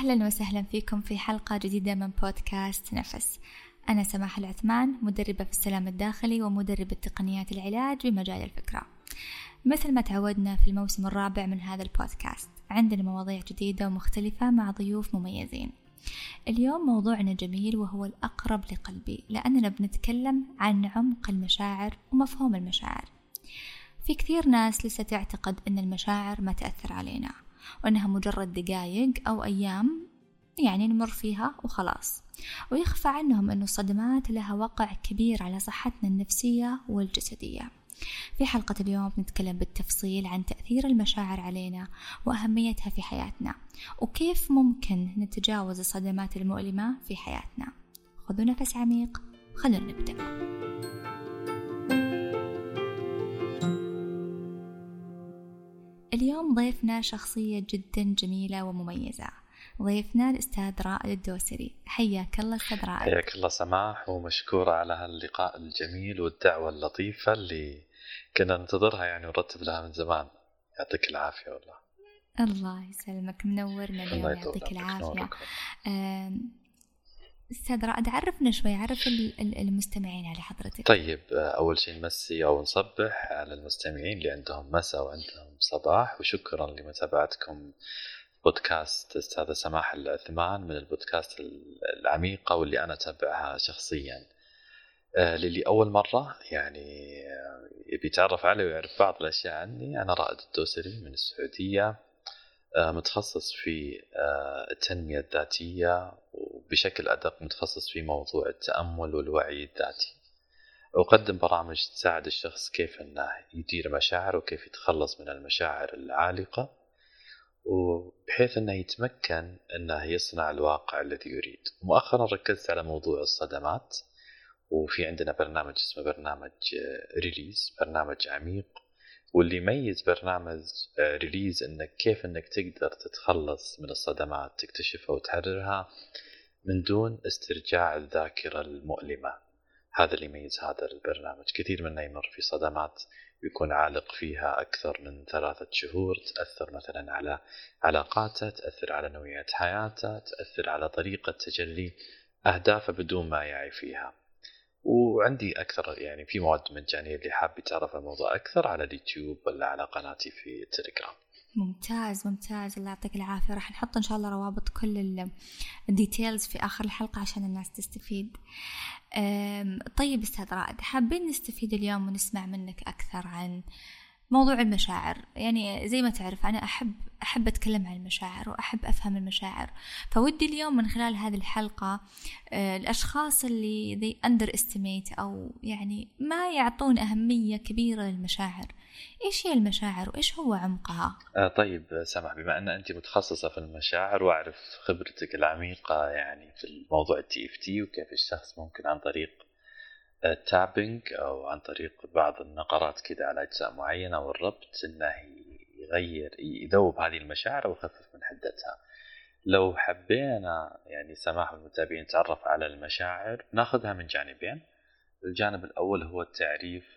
أهلا وسهلا فيكم في حلقة جديدة من بودكاست نفس. أنا سماح العثمان مدربة في السلام الداخلي ومدربة تقنيات العلاج بمجال الفكرة. مثل ما تعودنا في الموسم الرابع من هذا البودكاست عندنا مواضيع جديدة ومختلفة مع ضيوف مميزين. اليوم موضوعنا جميل وهو الأقرب لقلبي لأننا بنتكلم عن عمق المشاعر ومفهوم المشاعر. في كثير ناس لسه تعتقد أن المشاعر ما تأثر علينا. وأنها مجرد دقايق أو أيام يعني نمر فيها وخلاص. ويخفى عنهم أن الصدمات لها وقع كبير على صحتنا النفسية والجسدية. في حلقة اليوم بنتكلم بالتفصيل عن تأثير المشاعر علينا وأهميتها في حياتنا وكيف ممكن نتجاوز الصدمات المؤلمة في حياتنا. خذوا نفس عميق خلونا نبدأ. اليوم ضيفنا شخصية جدا جميلة ومميزة. ضيفنا الأستاذ رائد الدوسري. حياك الله أستاذ رائد. حياك الله سماح ومشكورة على هاللقاء الجميل والدعوة اللطيفة اللي كنا ننتظرها يعني ونرتب لها من زمان. يعطيك العافية والله. الله يسلمك منورنا اليوم يعطيك العافية. أستاذ رائد عرفنا شوي عرف المستمعين على حضرتك. طيب أول شيء نمسي أو نصبح على المستمعين اللي عندهم مساء وعندهم صباح وشكرا لمتابعتكم بودكاست أستاذة سماح العثمان من البودكاست العميقة واللي أنا أتابعها شخصيا. آه، للي أول مرة يعني يبي يتعرف علي ويعرف بعض الأشياء عني أنا رائد الدوسري من السعودية. آه، متخصص في آه، التنمية الذاتية وبشكل أدق متخصص في موضوع التأمل والوعي الذاتي. أقدم برامج تساعد الشخص كيف أنه يدير مشاعره وكيف يتخلص من المشاعر العالقة وبحيث أنه يتمكن أنه يصنع الواقع الذي يريد. مؤخرا ركزت على موضوع الصدمات وفي عندنا برنامج اسمه برنامج Release برنامج عميق. واللي يميز برنامج Release إنك كيف إنك تقدر تتخلص من الصدمات تكتشفها وتحررها من دون استرجاع الذاكرة المؤلمة. هذا اللي يميز هذا البرنامج. كثير منا يمر في صدمات يكون عالق فيها أكثر من ثلاثة شهور تأثر مثلا على علاقاته تأثر على نوعية حياته تأثر على طريقة تجلي أهدافه بدون ما يعي فيها. وعندي أكثر يعني في مواد مجانية اللي حاب يتعرف الموضوع أكثر على اليوتيوب ولا على قناتي في التليجرام ممتاز ممتاز. الله يعطيك العافية. راح نحط إن شاء الله روابط كل ال details في آخر الحلقة عشان الناس تستفيد. طيب أستاذ رائد حابين نستفيد اليوم ونسمع منك أكثر عن موضوع المشاعر. يعني زي ما تعرف أنا أحب أحب أتكلم عن المشاعر وأحب أفهم المشاعر. فودي اليوم من خلال هذه الحلقة آه، الأشخاص اللي they underestimate أو يعني ما يعطون أهمية كبيرة للمشاعر. إيش هي المشاعر وإيش هو عمقها؟ آه طيب سماح بما أن أنت متخصصة في المشاعر وأعرف خبرتك العميقة يعني في الموضوع ال TFT وكيف الشخص ممكن عن طريق ال tapping أو عن طريق بعض النقرات كذا على أجزاء معينة والربط إنه يغير يذوب هذه المشاعر ويخفف من حدتها. لو حبينا يعني سماح المتابعين نتعرف على المشاعر ناخذها من جانبين. الجانب الأول هو التعريف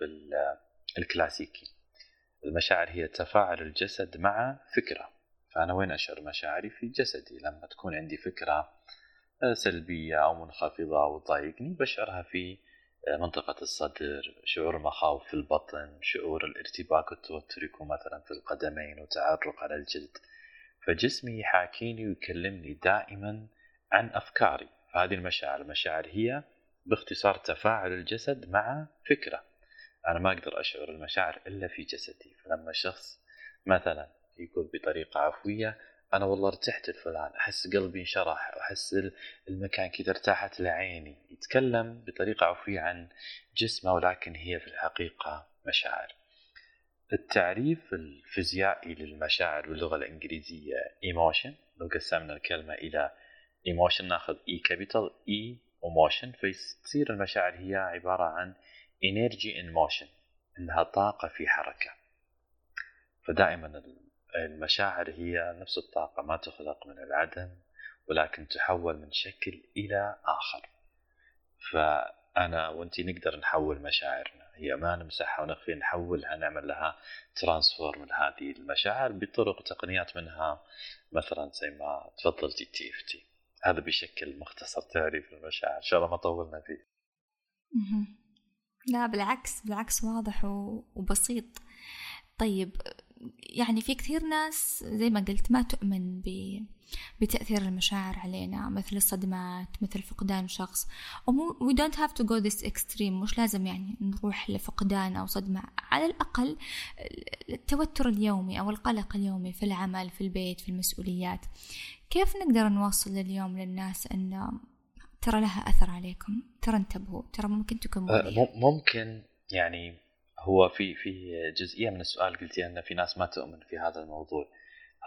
الكلاسيكي. المشاعر هي تفاعل الجسد مع فكرة. فأنا وين أشعر مشاعري؟ في جسدي. لما تكون عندي فكرة سلبية أو منخفضة أو تضايقني بشعرها في منطقة الصدر شعور المخاوف في البطن شعور الارتباك والتوتر يكون مثلا في القدمين وتعرق على الجلد. فجسمي يحاكيني ويكلمني دائما عن أفكاري. فهذه المشاعر المشاعر هي باختصار تفاعل الجسد مع فكرة. أنا ما أقدر أشعر المشاعر إلا في جسدي. فلما الشخص مثلا يقول بطريقة عفوية أنا والله ارتحت لفلان. أحس قلبي انشرح احس المكان كذا ارتاحت لعيني. يتكلم بطريقة عفوية عن جسمه ولكن هي في الحقيقة مشاعر. التعريف الفيزيائي للمشاعر باللغة الإنجليزية ايموشن لو قسمنا الكلمة إلى emotion ناخذ E capital E و motion فتصير المشاعر هي عبارة عن energy in motion إنها طاقة في حركة. فدائما المشاعر هي نفس الطاقة ما تخلق من العدم ولكن تحول من شكل إلى آخر. أنا وانت نقدر نحول مشاعرنا. هي ما نمسحها ونخفي نحولها نعمل لها transform لهذه المشاعر بطرق وتقنيات منها. مثلا زي ما تفضلتي TFT هذا بشكل مختصر تعريف المشاعر. إن شاء الله ما طولنا فيه. لا بالعكس بالعكس واضح وبسيط. طيب يعني في كثير ناس زي ما قلت ما تؤمن ب بتأثير المشاعر علينا مثل الصدمات مثل فقدان شخص. ومو we don't have to go this extreme. مش لازم يعني نروح لفقدان أو صدمة. على الأقل التوتر اليومي أو القلق اليومي في العمل في البيت في المسؤوليات. كيف نقدر نوصل اليوم للناس أن ترى لها أثر عليكم؟ ترى انتبهوا ترى ممكن تكون أه ممكن يعني هو في في جزئية من السؤال قلتي إن في ناس ما تؤمن في هذا الموضوع.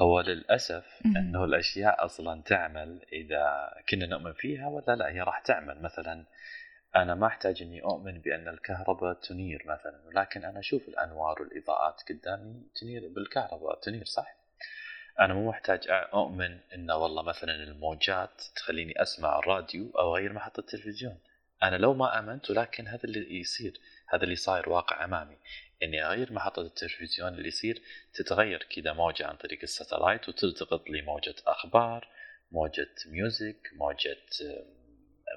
هو للأسف إنه الأشياء أصلا تعمل إذا كنا نؤمن فيها ولا لا هي راح تعمل. مثلا أنا ما أحتاج إني أؤمن بأن الكهرباء تنير مثلا ولكن أنا أشوف الأنوار والإضاءات قدامي تنير بالكهرباء تنير صح؟ أنا مو محتاج أؤمن ان والله مثلا الموجات تخليني أسمع الراديو أو اغير محطة التلفزيون. أنا لو ما آمنت ولكن هذا اللي يصير. هذا اللي صاير واقع أمامي. إني أغير محطة التلفزيون اللي يصير تتغير كذا موجة عن طريق الساتلايت وتلتقط لي موجة أخبار موجة ميوزك موجة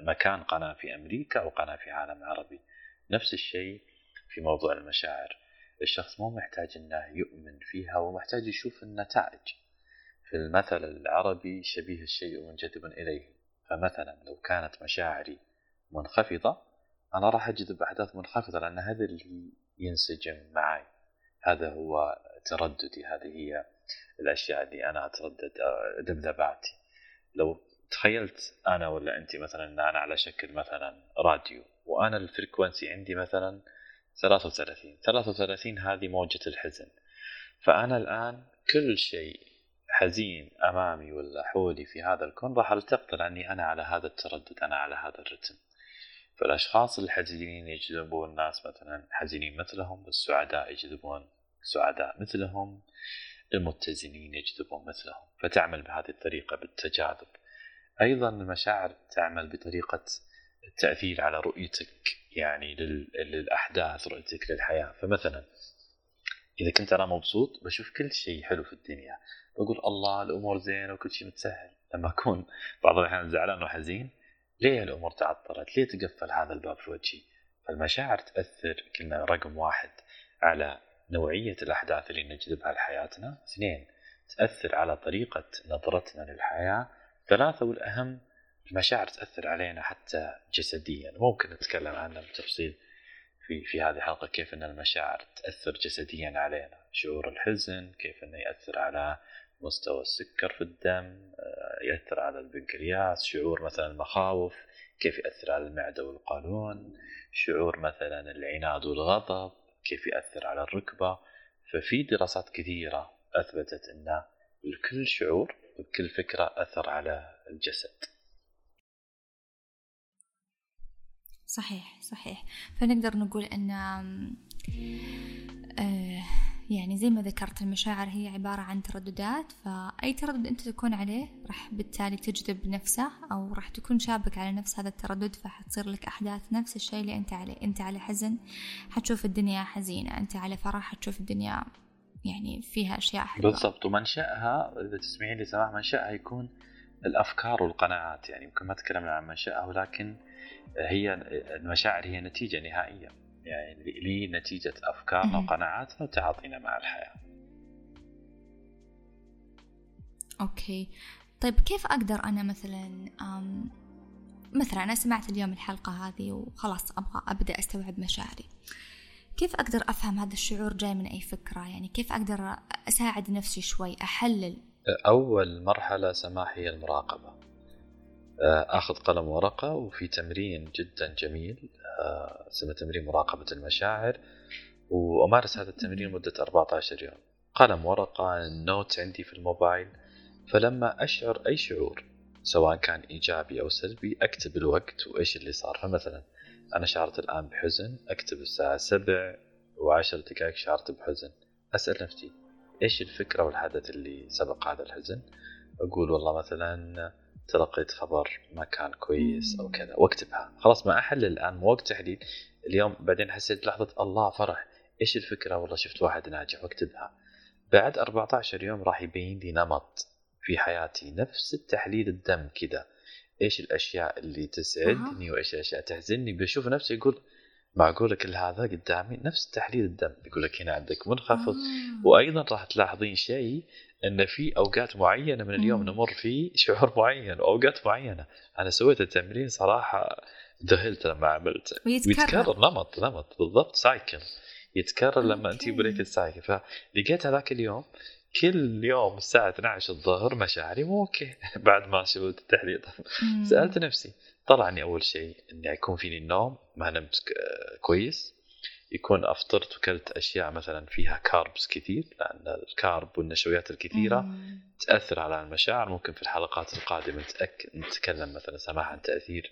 مكان قناة في أمريكا أو قناة في عالم عربي. نفس الشيء في موضوع المشاعر. الشخص مو محتاج إنه يؤمن فيها ومحتاج يشوف النتائج. في المثل العربي شبيه الشيء منجذب إليه. فمثلا لو كانت مشاعري منخفضة أنا راح اجذب احداث منخفضة لأن هذا اللي ينسجم معي. هذا هو ترددي هذه هي الأشياء اللي أنا أتردد ذبذباتي لو تخيلت أنا ولا أنت مثلا إن أنا على شكل مثلا راديو وأنا الفريكونسي عندي مثلا 33 33 هذه موجة الحزن. فأنا الآن كل شيء حزين أمامي ولا حولي في هذا الكون راح ألتقط لأني أنا على هذا التردد أنا على هذا الرتم. فالأشخاص الحزينين يجذبون الناس مثلا حزينين مثلهم والسعداء يجذبون سعداء مثلهم المتزنين يجذبون مثلهم. فتعمل بهذه الطريقة بالتجاذب. أيضا المشاعر تعمل بطريقة التأثير على رؤيتك يعني للأحداث رؤيتك للحياة. فمثلا إذا كنت أنا مبسوط بشوف كل شيء حلو في الدنيا. بقول الله الأمور زينة وكل شيء متسهل. لما أكون بعض الأحيان زعلان وحزين ليه الأمور تعطلت؟ ليه تقفل هذا الباب في وجهي؟ فالمشاعر تأثر. كنا رقم واحد على نوعية الأحداث اللي نجذبها لحياتنا، اثنين تأثر على طريقة نظرتنا للحياة، ثلاثة والأهم المشاعر تأثر علينا حتى جسديا، ممكن نتكلم عنها بتفصيل في في هذه الحلقة كيف إن المشاعر تأثر جسديا علينا، شعور الحزن، كيف إنه يأثر على مستوى السكر في الدم آه، يأثر على البنكرياس شعور مثلا المخاوف كيف يأثر على المعدة والقولون شعور مثلا العناد والغضب كيف يأثر على الركبة. ففي دراسات كثيرة أثبتت أن لكل شعور وكل فكرة أثر على الجسد. صحيح صحيح. فنقدر نقول أن يعني زي ما ذكرت المشاعر هي عبارة عن ترددات فأي تردد أنت تكون عليه راح بالتالي تجذب نفسه أو راح تكون شابك على نفس هذا التردد فحتصير لك أحداث نفس الشيء اللي أنت عليه. أنت على حزن حتشوف الدنيا حزينة أنت على فرح حتشوف الدنيا يعني فيها أشياء حلوة. بالضبط. ومنشأها إذا تسمعين لي سماح منشأها يكون الأفكار والقناعات. يعني يمكن ما تكلمنا عن منشأها ولكن هي المشاعر هي نتيجة نهائية. يعني لنتيجة أفكارنا وقناعاتنا وتعاطينا مع الحياة. أوكي. طيب كيف أقدر أنا مثلا مثلا أنا سمعت اليوم الحلقة هذه وخلاص أبغى أبدأ أستوعب مشاعري. كيف أقدر أفهم هذا الشعور جاي من أي فكرة؟ يعني كيف أقدر أساعد نفسي شوي أحلل؟ أول مرحلة سماح هي المراقبة. آخذ قلم ورقة وفي تمرين جدا جميل اسمه تمرين مراقبة المشاعر وأمارس هذا التمرين لمده 14 يوم. قلم ورقة النوت عندي في الموبايل. فلما أشعر أي شعور سواء كان إيجابي أو سلبي أكتب الوقت وإيش اللي صار. فمثلا أنا شعرت الآن بحزن أكتب الساعة 7 و10 دقائق شعرت بحزن. أسأل نفسي إيش الفكرة والحدث اللي سبق هذا الحزن؟ أقول والله مثلا تلقيت خبر ما كان كويس أو كذا. واكتبها خلاص ما احلل الآن مو وقت تحليل اليوم بعدين حسيت لحظة الله فرح. إيش الفكرة؟ والله شفت واحد ناجح واكتبها بعد 14 يوم راح يبين لي نمط في حياتي. نفس التحليل الدم كذا. إيش الأشياء اللي تسعدني وإيش الأشياء تحزني بشوف نفسي يقول معقوله كل هذا قدامي نفس تحليل الدم يقول لك هنا عندك منخفض آه. وأيضا راح تلاحظين شيء إن في أوقات معينة من اليوم مم. نمر فيه شعور معين واوقات معينة أنا سويت التمرين صراحة ذهلت لما عملته ويتكرر. ويتكرر نمط نمط بالضبط cycle يتكرر لما أنت. break ال cycle فلقيت هذاك اليوم كل يوم الساعة 12 الظهر مشاعري مو okay بعد ما سويت التحليل. سألت نفسي طلعني أول شيء إني يكون فيني النوم ما نمت كويس. يكون أفطرت وكلت أشياء مثلا فيها carbs كثير لأن ال carb والنشويات الكثيرة مم. تأثر على المشاعر. ممكن في الحلقات القادمة نتأك... نتكلم مثلا سماح عن تأثير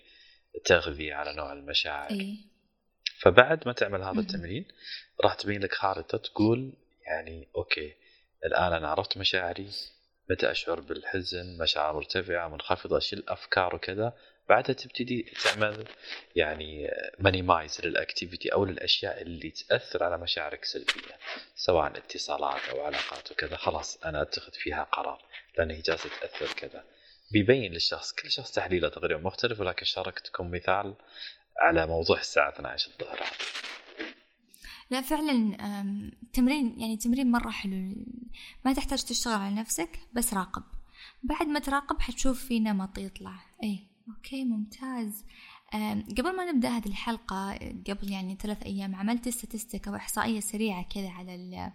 التغذية على نوع المشاعر. اي فبعد ما تعمل هذا. التمرين راح تبين لك خارطة تقول يعني okay الآن أنا عرفت مشاعري متى أشعر بالحزن مشاعر مرتفعة منخفضة أشيل الأفكار وكذا. بعدها تبتدي تعمل يعني minimize لل activity أو للأشياء اللي تأثر على مشاعرك سلبيا سواء اتصالات أو علاقات وكذا. خلاص أنا أتخذ فيها قرار لأن هي جالسة تأثر كذا. بيبين للشخص كل شخص تحليله تقريبا مختلف ولكن شاركتكم مثال على موضوع الساعة 12 الظهر. لا فعلا تمرين يعني تمرين مرة حلو. ما تحتاج تشتغل على نفسك بس راقب. بعد ما تراقب حتشوف في نمط يطلع. اي okay ممتاز. قبل ما نبدأ هذه الحلقة قبل يعني ثلاث أيام عملت statistic أو إحصائية سريعة كذا على ال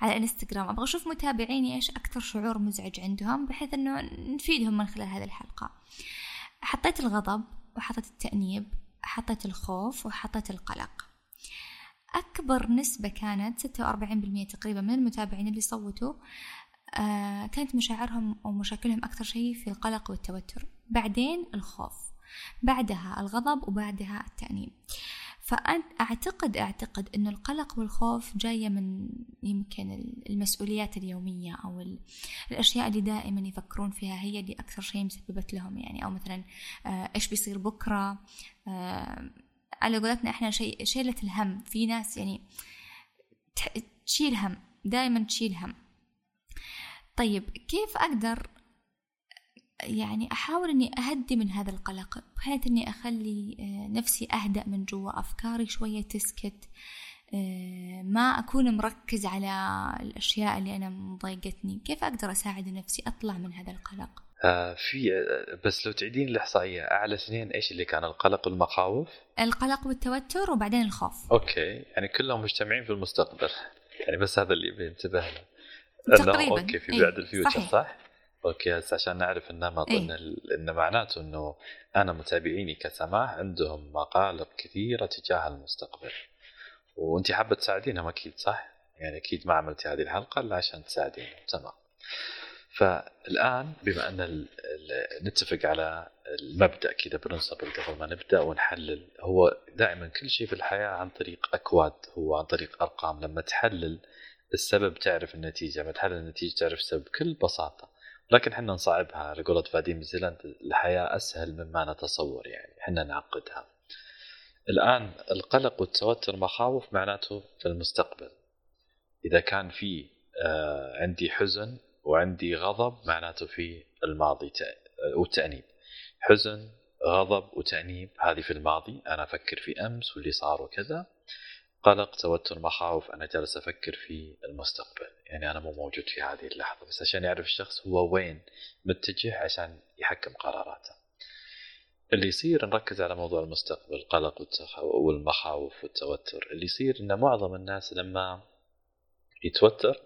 على الإنستغرام. أبغى أشوف متابعيني إيش أكثر شعور مزعج عندهم بحيث إنه نفيدهم من خلال هذه الحلقة. حطيت الغضب وحطيت التأنيب حطيت الخوف وحطيت القلق. أكبر نسبة كانت 46% تقريبا من المتابعين اللي صوتوا. كانت مشاعرهم أو مشاكلهم أكثر شيء في القلق والتوتر. بعدين الخوف بعدها الغضب وبعدها التأنيب. فأعتقد أعتقد أنه القلق والخوف جاية من يمكن المسؤوليات اليومية أو ال- الأشياء اللي دائما يفكرون فيها هي اللي أكثر شيء مسببت لهم يعني. أو مثلا آه، إيش بيصير بكرة؟ آه، على قولتنا إحنا شيء شيلة الهم. في ناس يعني تشيل هم دائما تشيل هم. طيب كيف أقدر يعني أحاول إني أهدي من هذا القلق؟ بحيث إني أخلي آه، نفسي أهدأ من جوا أفكاري شوية تسكت آه، ما أكون مركز على الأشياء اللي أنا مضايقتني. كيف أقدر أساعد نفسي أطلع من هذا القلق؟ آه في آه، بس لو تعيدين الإحصائية أعلى اثنين إيش اللي كان؟ القلق والمخاوف القلق والتوتر وبعدين الخوف. okay يعني كلهم مجتمعين في المستقبل. يعني بس هذا اللي بينتبه له تقريباً. أوكي في إيه، بعد ال future صحيح. صح؟ okay هسه عشان نعرف النمط إيه. إن, ال- إن معناته إنه أنا متابعيني كسماح عندهم مقلق كثيرة تجاه المستقبل وأنت حابة تساعدينهم أكيد صح؟ يعني أكيد ما عملتي هذه الحلقة إلا عشان تساعدينهم تمام فالآن بما أن ال- ال- نتفق على المبدأ كذا برنسبل قبل ما نبدأ ونحلل هو دائما كل شيء في الحياة عن طريق أكواد هو عن طريق أرقام لما تحلل السبب تعرف النتيجة لما تحلل النتيجة تعرف السبب بكل بساطة. لكن إحنا نصعبها على قولة فاديم زيلاند الحياة أسهل مما نتصور يعني إحنا نعقدها. الآن القلق والتوتر مخاوف معناته في المستقبل. إذا كان في آه عندي حزن وعندي غضب معناته في الماضي تأ- والتأنيب حزن غضب وتأنيب هذه في الماضي أنا أفكر في أمس واللي صار وكذا. قلق توتر مخاوف أنا جالس أفكر في المستقبل. يعني أنا مو موجود في هذه اللحظة بس عشان يعرف الشخص هو وين متجه عشان يحكم قراراته. اللي يصير نركز على موضوع المستقبل القلق والمخاوف والتوتر. اللي يصير إن معظم الناس لما يتوتر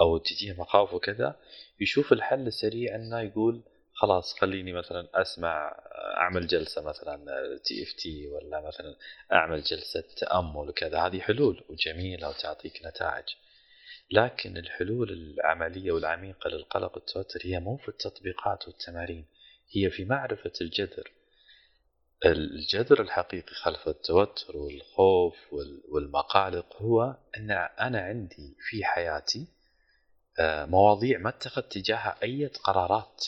أو تجيه مخاوف وكذا يشوف الحل السريع إنه يقول خلاص خليني مثلا أسمع أعمل جلسة مثلا TFT ولا مثلا أعمل جلسة تأمل وكذا. هذه حلول وجميلة وتعطيك نتائج. لكن الحلول العملية والعميقة للقلق والتوتر هي مو في التطبيقات والتمارين هي في معرفة الجذر. الجذر الحقيقي خلف التوتر والخوف وال- والمقالق هو أن أنا عندي في حياتي آه، مواضيع ما اتخذت تجاهها أي قرارات.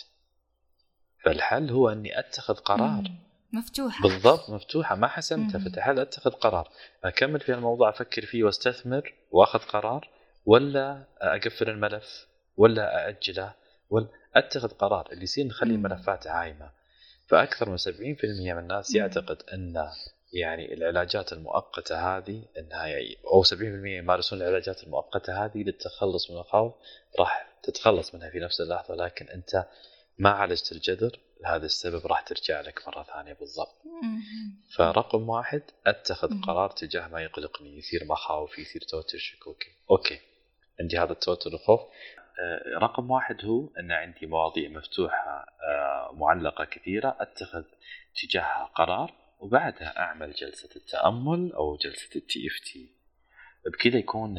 فالحل هو أني أتخذ قرار. مفتوحة. بالضبط مفتوحة. ما حسمتها فالحل أتخذ قرار؟ أكمل في الموضوع أفكر فيه وأستثمر وأخذ قرار ولا أقفل الملف ولا أأجله ولا أتخذ قرار. اللي يصير نخلي الملفات عايمة. فأكثر من 70% من الناس يعتقد أن يعني العلاجات المؤقتة هذه أنها يعني أو 70% يمارسون العلاجات المؤقتة هذه للتخلص من الخوف راح تتخلص منها في نفس اللحظة. لكن أنت ما عالجت الجذر لهذا السبب راح ترجع لك مرة ثانية بالضبط. فرقم واحد أتخذ قرار تجاه ما يقلقني يثير مخاوف يثير توتر شكوكي أوكي. عندي هذا التوتر الخوف. آه، رقم واحد هو أن عندي مواضيع مفتوحة آه، معلقة كثيرة أتخذ تجاهها قرار وبعدها أعمل جلسة التأمل أو جلسة ال TFT بكذا يكون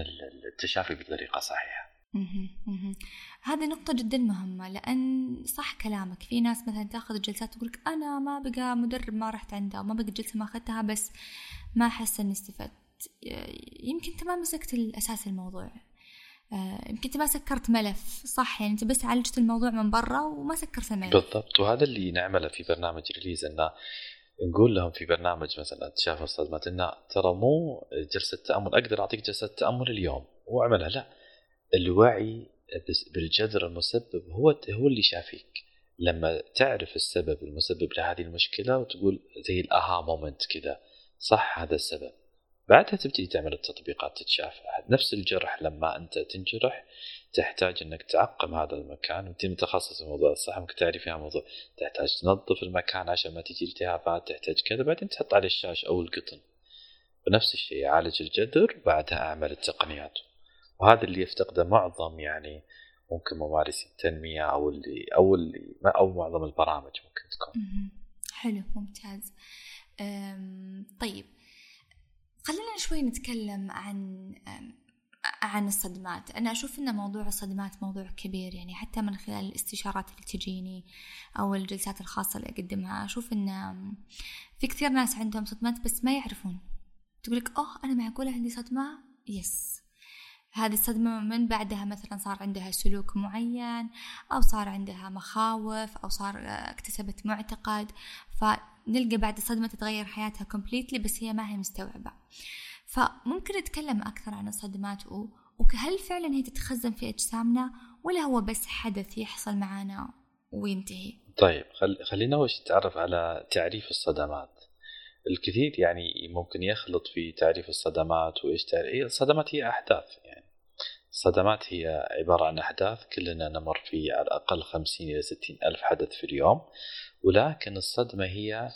التشافي بطريقه صحيحة. هذه نقطة جدا مهمة لأن صح كلامك. في ناس مثلا تأخذ جلسات تقولك أنا ما بقى مدرب ما رحت عنده أو ما بقى جلسة ما أخذتها بس ما أحس إني استفدت. يمكن أنت ما مسكت الأساس الموضوع. آه، يمكن أنت ما سكرت ملف. صح يعني أنت بس عالجت الموضوع من برا وما سكرت الملف. بالضبط. وهذا اللي نعمله في برنامج ريليز انه نقول لهم في برنامج مثلا تشافى الصدمات انه ترى مو جلسة تأمل أقدر أعطيك جلسة تأمل اليوم. وأعملها. لا. الوعي بالجذر المسبب هو هو اللي شافيك. لما تعرف السبب المسبب لهذه المشكلة وتقول زي الأها مومنت كذا صح هذا السبب. بعدها تبتدي تعمل التطبيقات تتشافى نفس الجرح لما أنت تنجرح تحتاج إنك تعقم هذا المكان انت متخصص في موضوع الصحه ممكن تعرفي عن موضوع. تحتاج تنظف المكان عشان ما تجي التهابات تحتاج كذا بعدين تحط عليه الشاش أو القطن. ونفس الشيء عالج الجذر بعدها أعمل التقنيات. وهذا اللي يفتقده معظم يعني ممكن ممارسي التنمية أو اللي أو اللي أو معظم البرامج ممكن تكون. حلو ممتاز. طيب. خلينا شوي نتكلم عن عن الصدمات. أنا أشوف أن موضوع الصدمات موضوع كبير يعني حتى من خلال الاستشارات اللي تجيني أو الجلسات الخاصة اللي أقدمها أشوف أن في كثير ناس عندهم صدمات بس ما يعرفون. تقولك أوه أنا معقولة عندي صدمة؟ يس هذه الصدمة من بعدها مثلا صار عندها سلوك معين أو صار عندها مخاوف أو صار اكتسبت معتقد. فنلقى بعد الصدمة تتغير حياتها كومبليتلي بس هي ما هي مستوعبة. فممكن نتكلم أكثر عن الصدمات وهل فعلا هي تتخزن في أجسامنا ولا هو بس حدث يحصل معنا وينتهي؟ طيب خل... خلينا شيء نتعرف على تعريف الصدمات. الكثير يعني ممكن يخلط في تعريف الصدمات وإيش تعريف الصدمات هي يعني الصدمات هي عبارة عن أحداث كلنا نمر في على الأقل 50 إلى 60 ألف حدث في اليوم ولكن الصدمة هي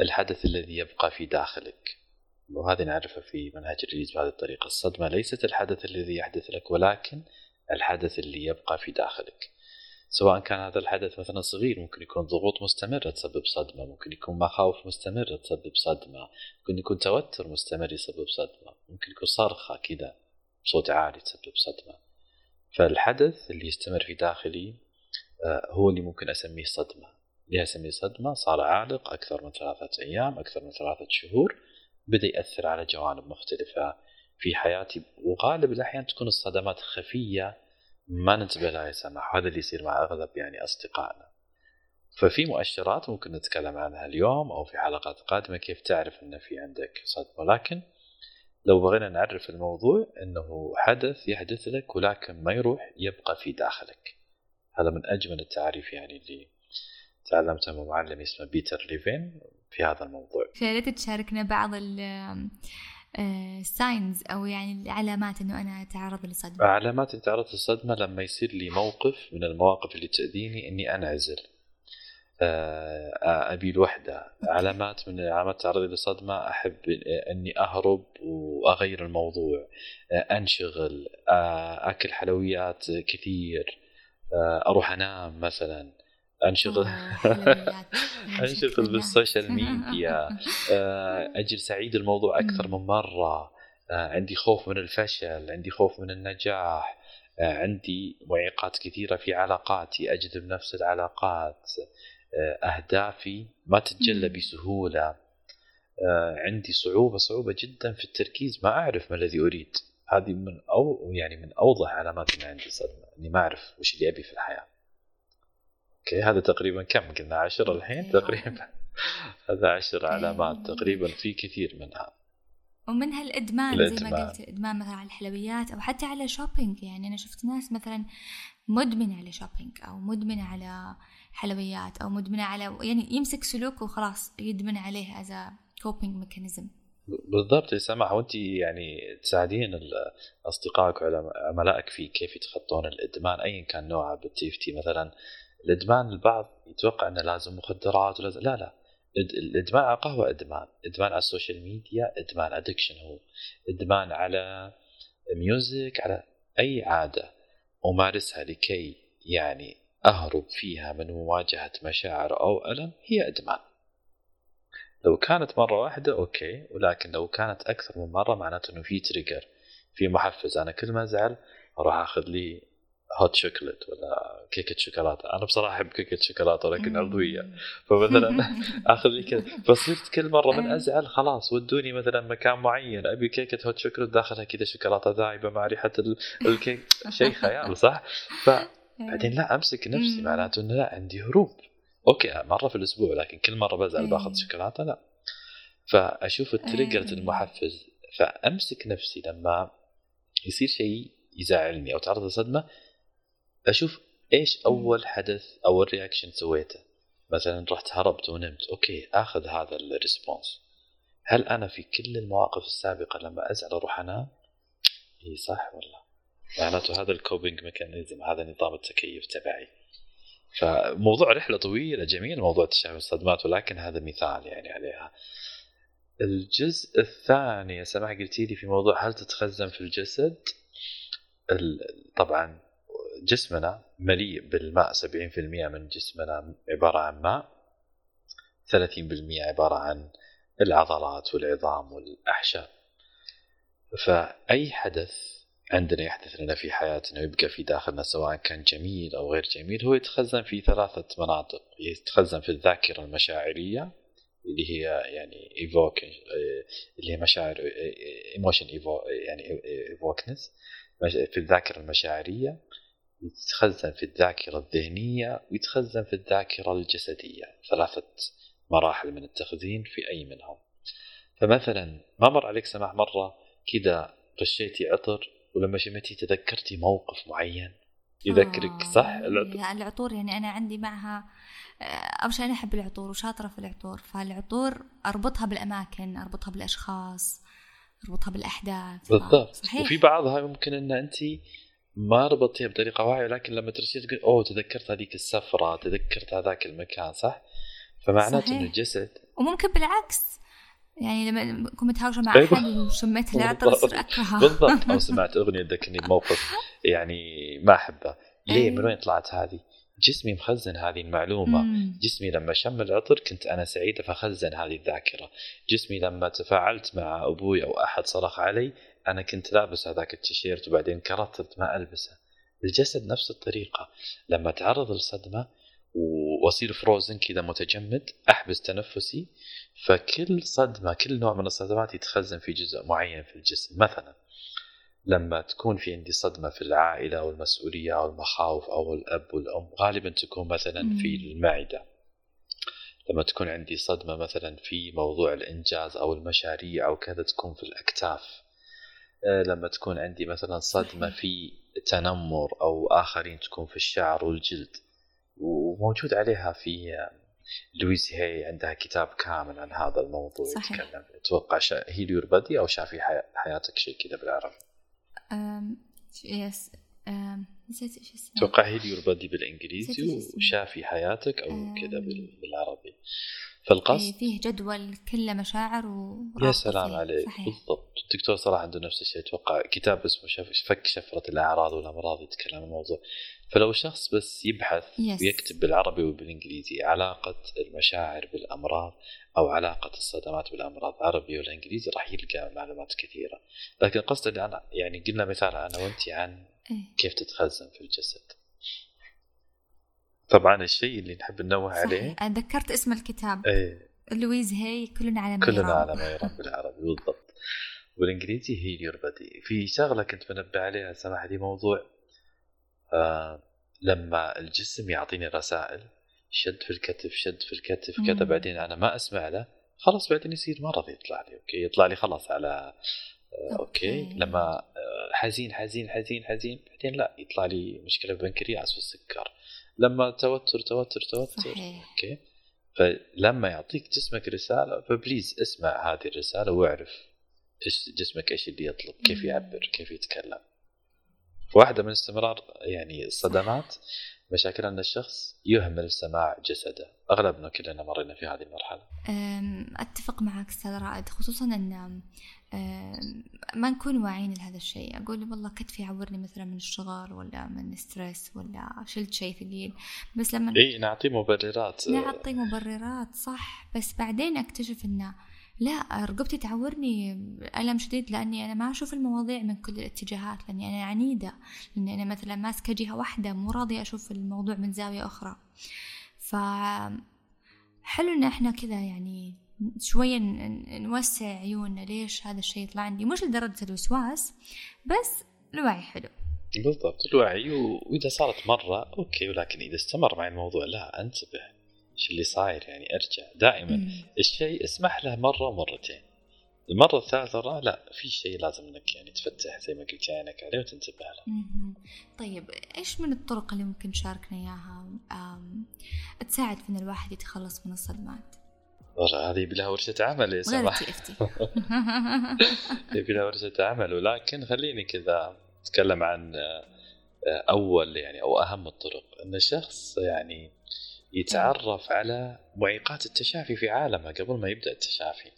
الحدث الذي يبقى في داخلك. وهذه نعرفها في منهج الريز بهذه الطريقة. الصدمة ليست الحدث الذي يحدث لك ولكن الحدث اللي يبقى في داخلك. سواء كان هذا الحدث مثلا صغير ممكن يكون ضغوط مستمرة تسبب صدمة ممكن يكون مخاوف مستمرة تسبب صدمة ممكن يكون توتر مستمر يسبب صدمة ممكن يكون صرخة كذا. بصوت عالي تسبب صدمة. فالحدث اللي يستمر في داخلي آه، هو اللي ممكن أسميه صدمة. ليه أسميه صدمة؟ صار عالق أكثر من ثلاثة أيام أكثر من ثلاثة شهور بدأ يأثر على جوانب مختلفة في حياتي وغالب الأحيان تكون الصدمات خفية ما ننتبه لها يا سماح وهذا اللي يصير مع أغلب يعني أصدقائنا. ففي مؤشرات ممكن نتكلم عنها اليوم أو في حلقات قادمة كيف تعرف أن في عندك صدمة. لكن لو بغينا نعرف الموضوع أنه حدث يحدث لك ولكن ما يروح يبقى في داخلك. هذا من أجمل التعريف يعني اللي تعلمته من معلم اسمه بيتر ليفين في هذا الموضوع. فياريت تشاركنا بعض ال signs آه، أو يعني العلامات إنه أنا أتعرض لصدمه علامات تعرض للصدمة لما يصير لي موقف من المواقف اللي تأذيني إني أنعزل. أبي الوحدة. علامات من علامات تعرضي للصدمه أحب إني أهرب وأغير الموضوع. آه، أنشغل أكل حلويات كثير أروح أنام مثلا. أنشغل أنشغل بالسوشيال ميديا. آه، اجلس اعيد الموضوع أكثر من مرة. آه، عندي خوف من الفشل عندي خوف من النجاح. آه، عندي معيقات كثيرة في علاقاتي. أجذب نفس العلاقات. أهدافي ما تتجلى بسهولة. عندي صعوبة صعوبة جدا في التركيز. ما أعرف ما الذي أريد. هذه من أو يعني من أوضح علامات ان عندي صدمة إني ما أعرف وش اللي أبي في الحياة. okay هذا تقريبا كم؟ قلنا عشرة الحين تقريبا. هذا عشر علامات تقريبا في كثير منها. ومنها الادمان, الإدمان. زي ما قلت إدمان مثلا على الحلويات أو حتى على shopping يعني أنا شفت ناس مثلا مدمنة على shopping أو مدمنة على حلويات أو مدمنة على يعني يمسك سلوك وخلاص يدمن عليه as coping mechanism بالضبط يا سماح وأنت يعني تساعدين أصدقائك وعملائك في كيف يتخطون الإدمان ايا كان نوعه بال TFT مثلا. الإدمان البعض يتوقع إنه لازم مخدرات ولازم لا لا. الإدمان على القهوه إدمان. إدمان على ال social media إدمان addiction هو. إدمان على music على أي عادة أمارسها لكي يعني أهرب فيها من مواجهة مشاعر أو ألم هي إدمان. لو كانت مرة واحدة okay. ولكن لو كانت أكثر من مرة معناته إنه في trigger في محفز. أنا كل ما أزعل أروح أخذ لي hot chocolate ولا كيكة شوكولاتة. أنا بصراحة أحب كيكة شوكولاتة ولكن عضويه فمثلا اخذ لي كذا. فصرت كل مرة من أزعل خلاص ودوني مثلا مكان معين. أبي كيكة hot chocolate داخلها كذا شوكولاتة ذايبة مع ريحة الكيك شيء خيال صح؟ فبعدين لا أمسك نفسي. معناته انه لا عندي هروب. okay مرة في الأسبوع لكن كل مرة بزعل باخذ شوكولاتة لا. فأشوف ال triggers المحفز فأمسك نفسي لما يصير شيء يزعلني أو تعرض لصدمة أشوف إيش أول حدث أو ال reaction سويته. مثلا رحت هربت ونمت. okay آخذ هذا ال response هل أنا في كل المواقف السابقة لما أزعل أروح أنام؟ اي صح والله معناته هذا ال coping mechanism هذا نظام التكيف تبعي. فموضوع رحلة طويلة جميل موضوع تشابه الصدمات ولكن هذا مثال يعني عليها. الجزء الثاني يا سماح قلتي لي في موضوع هل تتخزن في الجسد؟ طبعا جسمنا مليء بالماء 70% من جسمنا عبارة عن ماء 30% عبارة عن العضلات والعظام والأحشاء. فأي حدث عندنا يحدث لنا في حياتنا ويبقى في داخلنا سواء كان جميل أو غير جميل هو يتخزن في ثلاثة مناطق. يتخزن في الذاكرة المشاعرية اللي هي يعني evoke اللي هي مشاعر emotion يعني evokeness في الذاكرة المشاعرية. يتخزن في الذاكرة الذهنية ويتخزن في الذاكرة الجسدية. ثلاثة مراحل من التخزين في أي منهم. فمثلا ما مر عليك سماح مرة كذا رشيتي عطر ولما شميتي تذكرتي موقف معين يذكرك آه صح؟ العطور العطور يعني أنا عندي معها آه، أول شيء أنا أحب العطور وشاطرة في العطور. فالعطور أربطها بالأماكن أربطها بالأشخاص أربطها بالأحداث. بالضبط. صحيح. وفي بعضها ممكن أن أنت ما ربطتيها بطريقة واعية لكن لما ترسيت تقول أوه تذكرت هذيك السفرة تذكرت هذاك المكان صح؟ فمعناته إنه الجسد وممكن بالعكس يعني لما اكون متهاوشة مع أيوة. أحد وشميت العطر أكرهه بالضبط أو سمعت أغنية تذكرني بموقف يعني ما أحبه ليه. من وين طلعت هذه؟ جسمي مخزن هذه المعلومة مم. جسمي لما شم العطر كنت أنا سعيدة فخزن هذه الذاكرة جسمي لما تفاعلت مع أبوي أو أحد صرخ علي أنا كنت لابس هذاك التيشيرت وبعدين كررت ما ألبسه. الجسد نفس الطريقة. لما تعرض لصدمة وأصير فروزن كذا متجمد أحبس تنفسي فكل صدمة كل نوع من الصدمات يتخزن في جزء معين في الجسم. مثلا لما تكون في عندي صدمة في العائلة أو المسؤولية أو المخاوف أو الأب والأم غالبا تكون مثلا في المعدة. لما تكون عندي صدمة مثلا في موضوع الإنجاز أو المشاريع أو كذا تكون في الأكتاف. لما تكون عندي مثلا صدمة في تنمر أو آخرين تكون في الشعر والجلد وموجود عليها في آه، لويز هي عندها كتاب كامل عن هذا الموضوع صحيح. يتكلم. أتوقع شا... heal your body أو شافي حي... حياتك شيء كذا بالعربي؟ أم... yes نسيت إيش اسمه أتوقع heal your body بالإنجليزي وشافي حياتك أو أم... كذا بالعربي. فالقصد إيه فيه جدول كله مشاعر و يا سلام عليك صحيح. بالضبط الدكتور صراحة عنده نفس الشيء أتوقع كتاب اسمه شف... فك شفرة الأعراض والأمراض يتكلم عن الموضوع فلو شخص بس يبحث يس. ويكتب بالعربي وبالإنجليزي علاقة المشاعر بالأمراض أو علاقة الصدمات بالأمراض عربي ولا إنجليزي راح يلقى معلومات كثيرة لكن قصدي أنا يعني قلنا مثال أنا وأنت عن إيه. كيف تتخزن في الجسد طبعا الشيء اللي نحب ننوه عليه. ذكرت اسم الكتاب. إيه. لويز هي كلنا على ما كلنا على ما يرام بالعربي بالضبط. والإنجليزي heal your body في شغلة كنت منبه عليها سماح دي موضوع آه لما الجسم يعطيني رسائل شد في الكتف شد في الكتف كذا بعدين أنا ما أسمع له خلاص بعدين يصير مرض يطلع لي okay يطلع لي خلاص على okay, okay. لما آه، حزين حزين حزين حزين بعدين لا يطلع لي مشكلة بالبنكرياس والسكر. لما توتر توتر توتر. صحيح. okay. فلما يعطيك جسمك رسالة ف please اسمع هذه الرسالة واعرف إيش جسمك إيش اللي يطلب كيف يعبر كيف يتكلم. واحدة من استمرار يعني الصدمات مشاكل أن الشخص يهمل سماع جسده. أغلبنا كلنا مرينا في هذه المرحلة. أتفق معك أستاذ رائد خصوصا أن ما نكون واعيين لهذا الشيء. أقول والله كتفي يعورني مثلا من الشغل ولا من stress ولا شلت شيء ثقيل بس لما إي نعطي مبررات. نعطي مبررات صح. بس بعدين أكتشف أنه لا رقبتي تعورني ألم شديد لأني أنا ما أشوف المواضيع من كل الاتجاهات لأني أنا عنيدة. لأني أنا مثلا ماسكة جهة واحدة مو راضية أشوف الموضوع من زاوية أخرى. ف حلو إن إحنا كذا يعني شوية نوسع عيوننا. ليش هذا الشيء يطلع عندي؟ مش لدرجة الوسواس بس الوعي حلو. بالضبط. الوعي وإذا صارت مرة أوكي ولكن إذا استمر معي الموضوع لا أنتبه إيش اللي صاير يعني أرجع. دائما مم. الشيء اسمح له مرة ومرتين. المرة الثالثة لا في شيء لازم إنك يعني تفتح زي ما قلت عينك عليه وتنتبه له. طيب إيش من الطرق اللي ممكن تشاركنا إياها تساعد في إن الواحد يتخلص من الصدمات؟ هذه يبي لها ورشة عمل يا سماح يبي لها ورشة عمل ولكن خليني كذا اتكلم عن اول يعني أو اهم الطرق ان الشخص يعني يتعرف على معيقات التشافي في عالمه قبل ما يبدا التشافي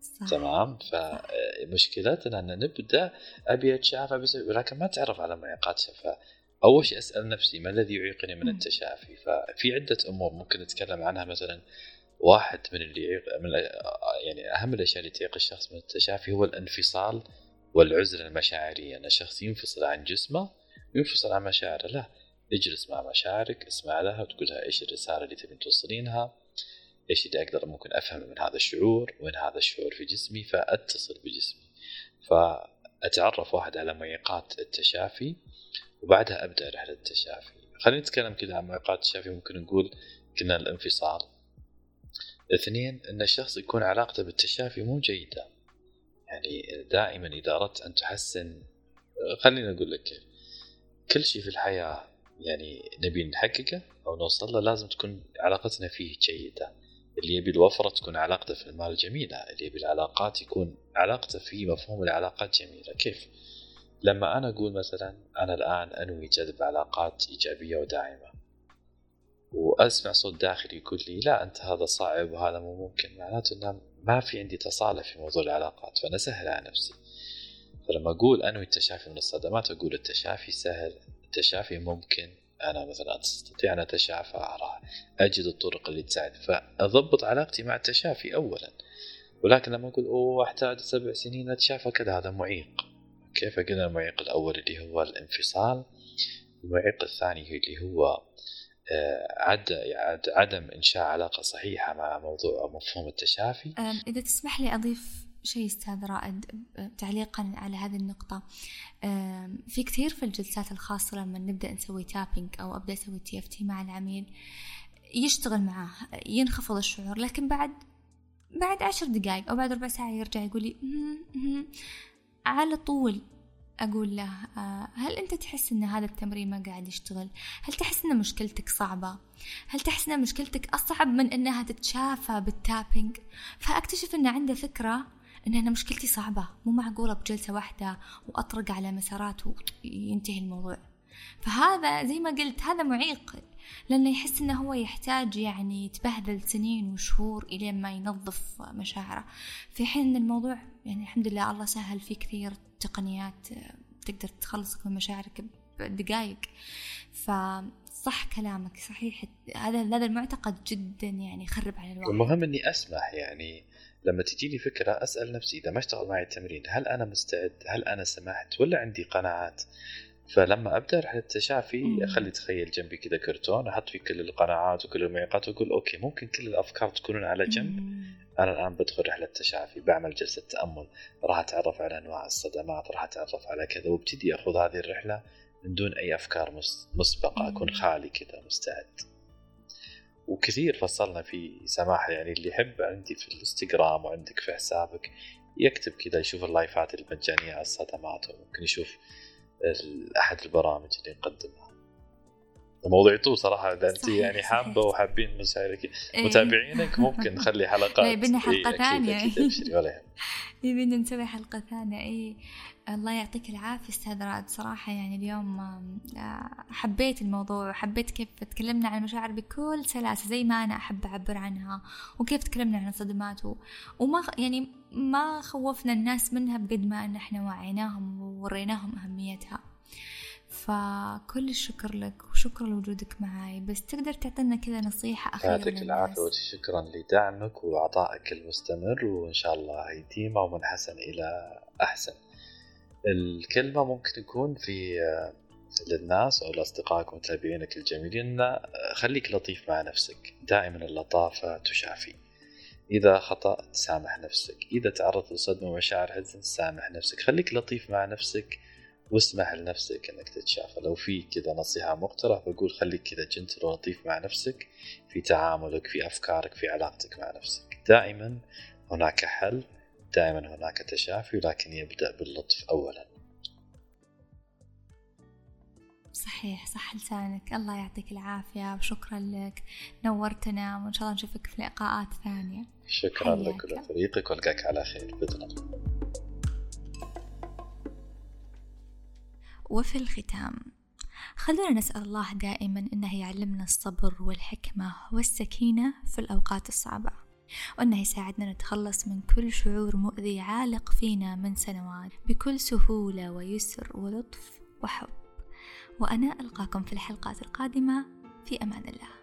صح. تمام فمشكلتنا ان نبدا ابي اتشافى بس ولكن ما تعرف على معيقات شفاء اول شيء اسال نفسي ما الذي يعيقني من التشافي ففي عده امور ممكن نتكلم عنها مثلا واحد من اللي يعيق من يعني أهم الأشياء اللي تعيق الشخص من التشافي هو الانفصال والعزلة المشاعرية. أن الشخص ينفصل عن جسمه وينفصل عن مشاعره. لا اجلس مع مشاعرك اسمع لها وتقول لها إيش الرسالة اللي تبين توصلينها إيش اللي أقدر ممكن افهمه من هذا الشعور وين هذا الشعور في جسمي فأتصل بجسمي. فأتعرف واحد على معيقات التشافي وبعدها أبدأ رحلة التشافي. خلينا نتكلم كذا عن معيقات التشافي. ممكن نقول كنا الانفصال. اثنين إن الشخص يكون علاقته بالتشافي مو جيدة. يعني دائما إذا أردت أن تحسن خلينا نقول لك كل شيء في الحياة يعني نبي نحققه أو نوصل له لازم تكون علاقتنا فيه جيدة. اللي يبي الوفرة تكون علاقته في المال جميلة اللي يبي العلاقات يكون علاقته في مفهوم العلاقات جميلة. كيف؟ لما أنا أقول مثلا أنا الآن أنوي جذب علاقات إيجابية وداعمة. وأسمع صوت داخلي يقول لي لا أنت هذا صعب وهذا مو ممكن. معناته أنه ما في عندي تصالح في موضوع العلاقات فأنا سهل على نفسي. فلما أقول أنوي التشافي من الصدمات أقول التشافي سهل التشافي ممكن أنا مثلا أستطيع أن أتشافى راح أجد الطرق اللي تساعد فأضبط علاقتي مع التشافي اولا. ولكن لما أقول أوه أحتاج سبع سنين أتشافى كذا هذا معيق. كيف قلنا المعيق الأول اللي هو الانفصال؟ المعيق الثاني اللي هو عدم إنشاء علاقة صحيحة مع موضوع مفهوم التشافي. إذا تسمح لي أضيف شيء أستاذ رائد تعليقا على هذه النقطة. في كثير في الجلسات الخاصة لما نبدأ نسوي tapping أو أبدأ أسوي TFT مع العميل يشتغل معاه ينخفض الشعور لكن بعد بعد عشر دقائق أو بعد ربع ساعة يرجع يقول لي على طول أقول له آه، هل أنت تحس أن هذا التمرين ما قاعد يشتغل؟ هل تحس أن مشكلتك صعبة؟ هل تحس أن مشكلتك أصعب من أنها تتشافى بالتابينج؟ فأكتشف أن عنده فكرة إن أنا مشكلتي صعبة مو معقولة بجلسة واحدة وأطرق على مسارات وينتهي الموضوع فهذا زي ما قلت هذا معيق لأنه يحس أنه هو يحتاج يعني يتبهدل سنين وشهور إلين ما ينظف مشاعره في حين أن الموضوع يعني الحمد لله الله سهل فيه كثير تقنيات تقدر تخلصك من مشاعرك بدقائق فصح كلامك صحيح هذا هذا المعتقد جدا يعني يخرب على الواحد المهم إني أسمح يعني لما تجيني فكرة أسأل نفسي إذا ما اشتغل معي التمرين هل أنا مستعد؟ هل أنا سمحت؟ ولا عندي قناعات؟ فلما أبدأ رحلة التشافي اخلي اتخيل جنبي كذا كرتون أحط فيه كل القناعات وكل المعيقات وأقول أوكي ممكن كل الأفكار تكونون على جنب. أنا الآن بدخل رحلة تشافي بعمل جلسة تأمل. راح أتعرف على أنواع الصدمات راح أتعرف على كذا وأبتدي اخذ هذه الرحلة من دون أي أفكار مسبقة أكون خالي كذا مستعد. وكثير فصلنا في سماح يعني اللي يحب عندي في الإنستغرام وعندك في حسابك يكتب كذا يشوف اللايفات المجانية على الصدمات وممكن يشوف أحد البرامج اللي نقدمها يطول صراحة إذا انت يعني حابة وحابين مساعدك إيه. متابعينك ممكن نخلي حلقات. يبينا حلقة ثانية. يبينا نسوي حلقة ثانية. اي الله يعطيك العافية أستاذ راد صراحة يعني اليوم آه، حبيت الموضوع وحبيت كيف تكلمنا عن المشاعر بكل سلاسة زي ما أنا أحب أعبر عنها وكيف تكلمنا عن الصدمات وما يعني ما خوفنا الناس منها بقد ما أن إحنا وعيناهم ووريناهم أهميتها. فكل الشكر لك وشكرا لوجودك معي بس تقدر تعطينا كذا نصيحة أخيرة يعطيك العافية وشكرا لدعمك وعطائك المستمر وإن شاء الله يديم ومن حسن إلى أحسن. الكلمة ممكن تكون في للناس أو لأصدقائك ومتابعينك الجميلين خليك لطيف مع نفسك. دائما اللطافة تشافي. إذا خطأت سامح نفسك. إذا تعرضت لصدمة ومشاعر حزن سامح نفسك. خليك لطيف مع نفسك. واسمح لنفسك إنك تتشافى. لو في كذا نصيحة مقترح بقول خليك كذا جنتل ولطيف مع نفسك في تعاملك في أفكارك في علاقتك مع نفسك. دائما هناك حل دائما هناك تشافي ولكن يبدأ باللطف أولا. صحيح صح لسانك. الله يعطيك العافية وشكرا لك. نورتنا وإن شاء الله نشوفك في لقاءات ثانية. شكرا لك ولفريقك والقاك على خير. بإذن الله. وفي الختام خلونا نسأل الله دائما أنه يعلمنا الصبر والحكمة والسكينة في الأوقات الصعبة وأنه يساعدنا نتخلص من كل شعور مؤذي عالق فينا من سنوات بكل سهولة ويسر ولطف وحب. وأنا ألقاكم في الحلقات القادمة في أمان الله.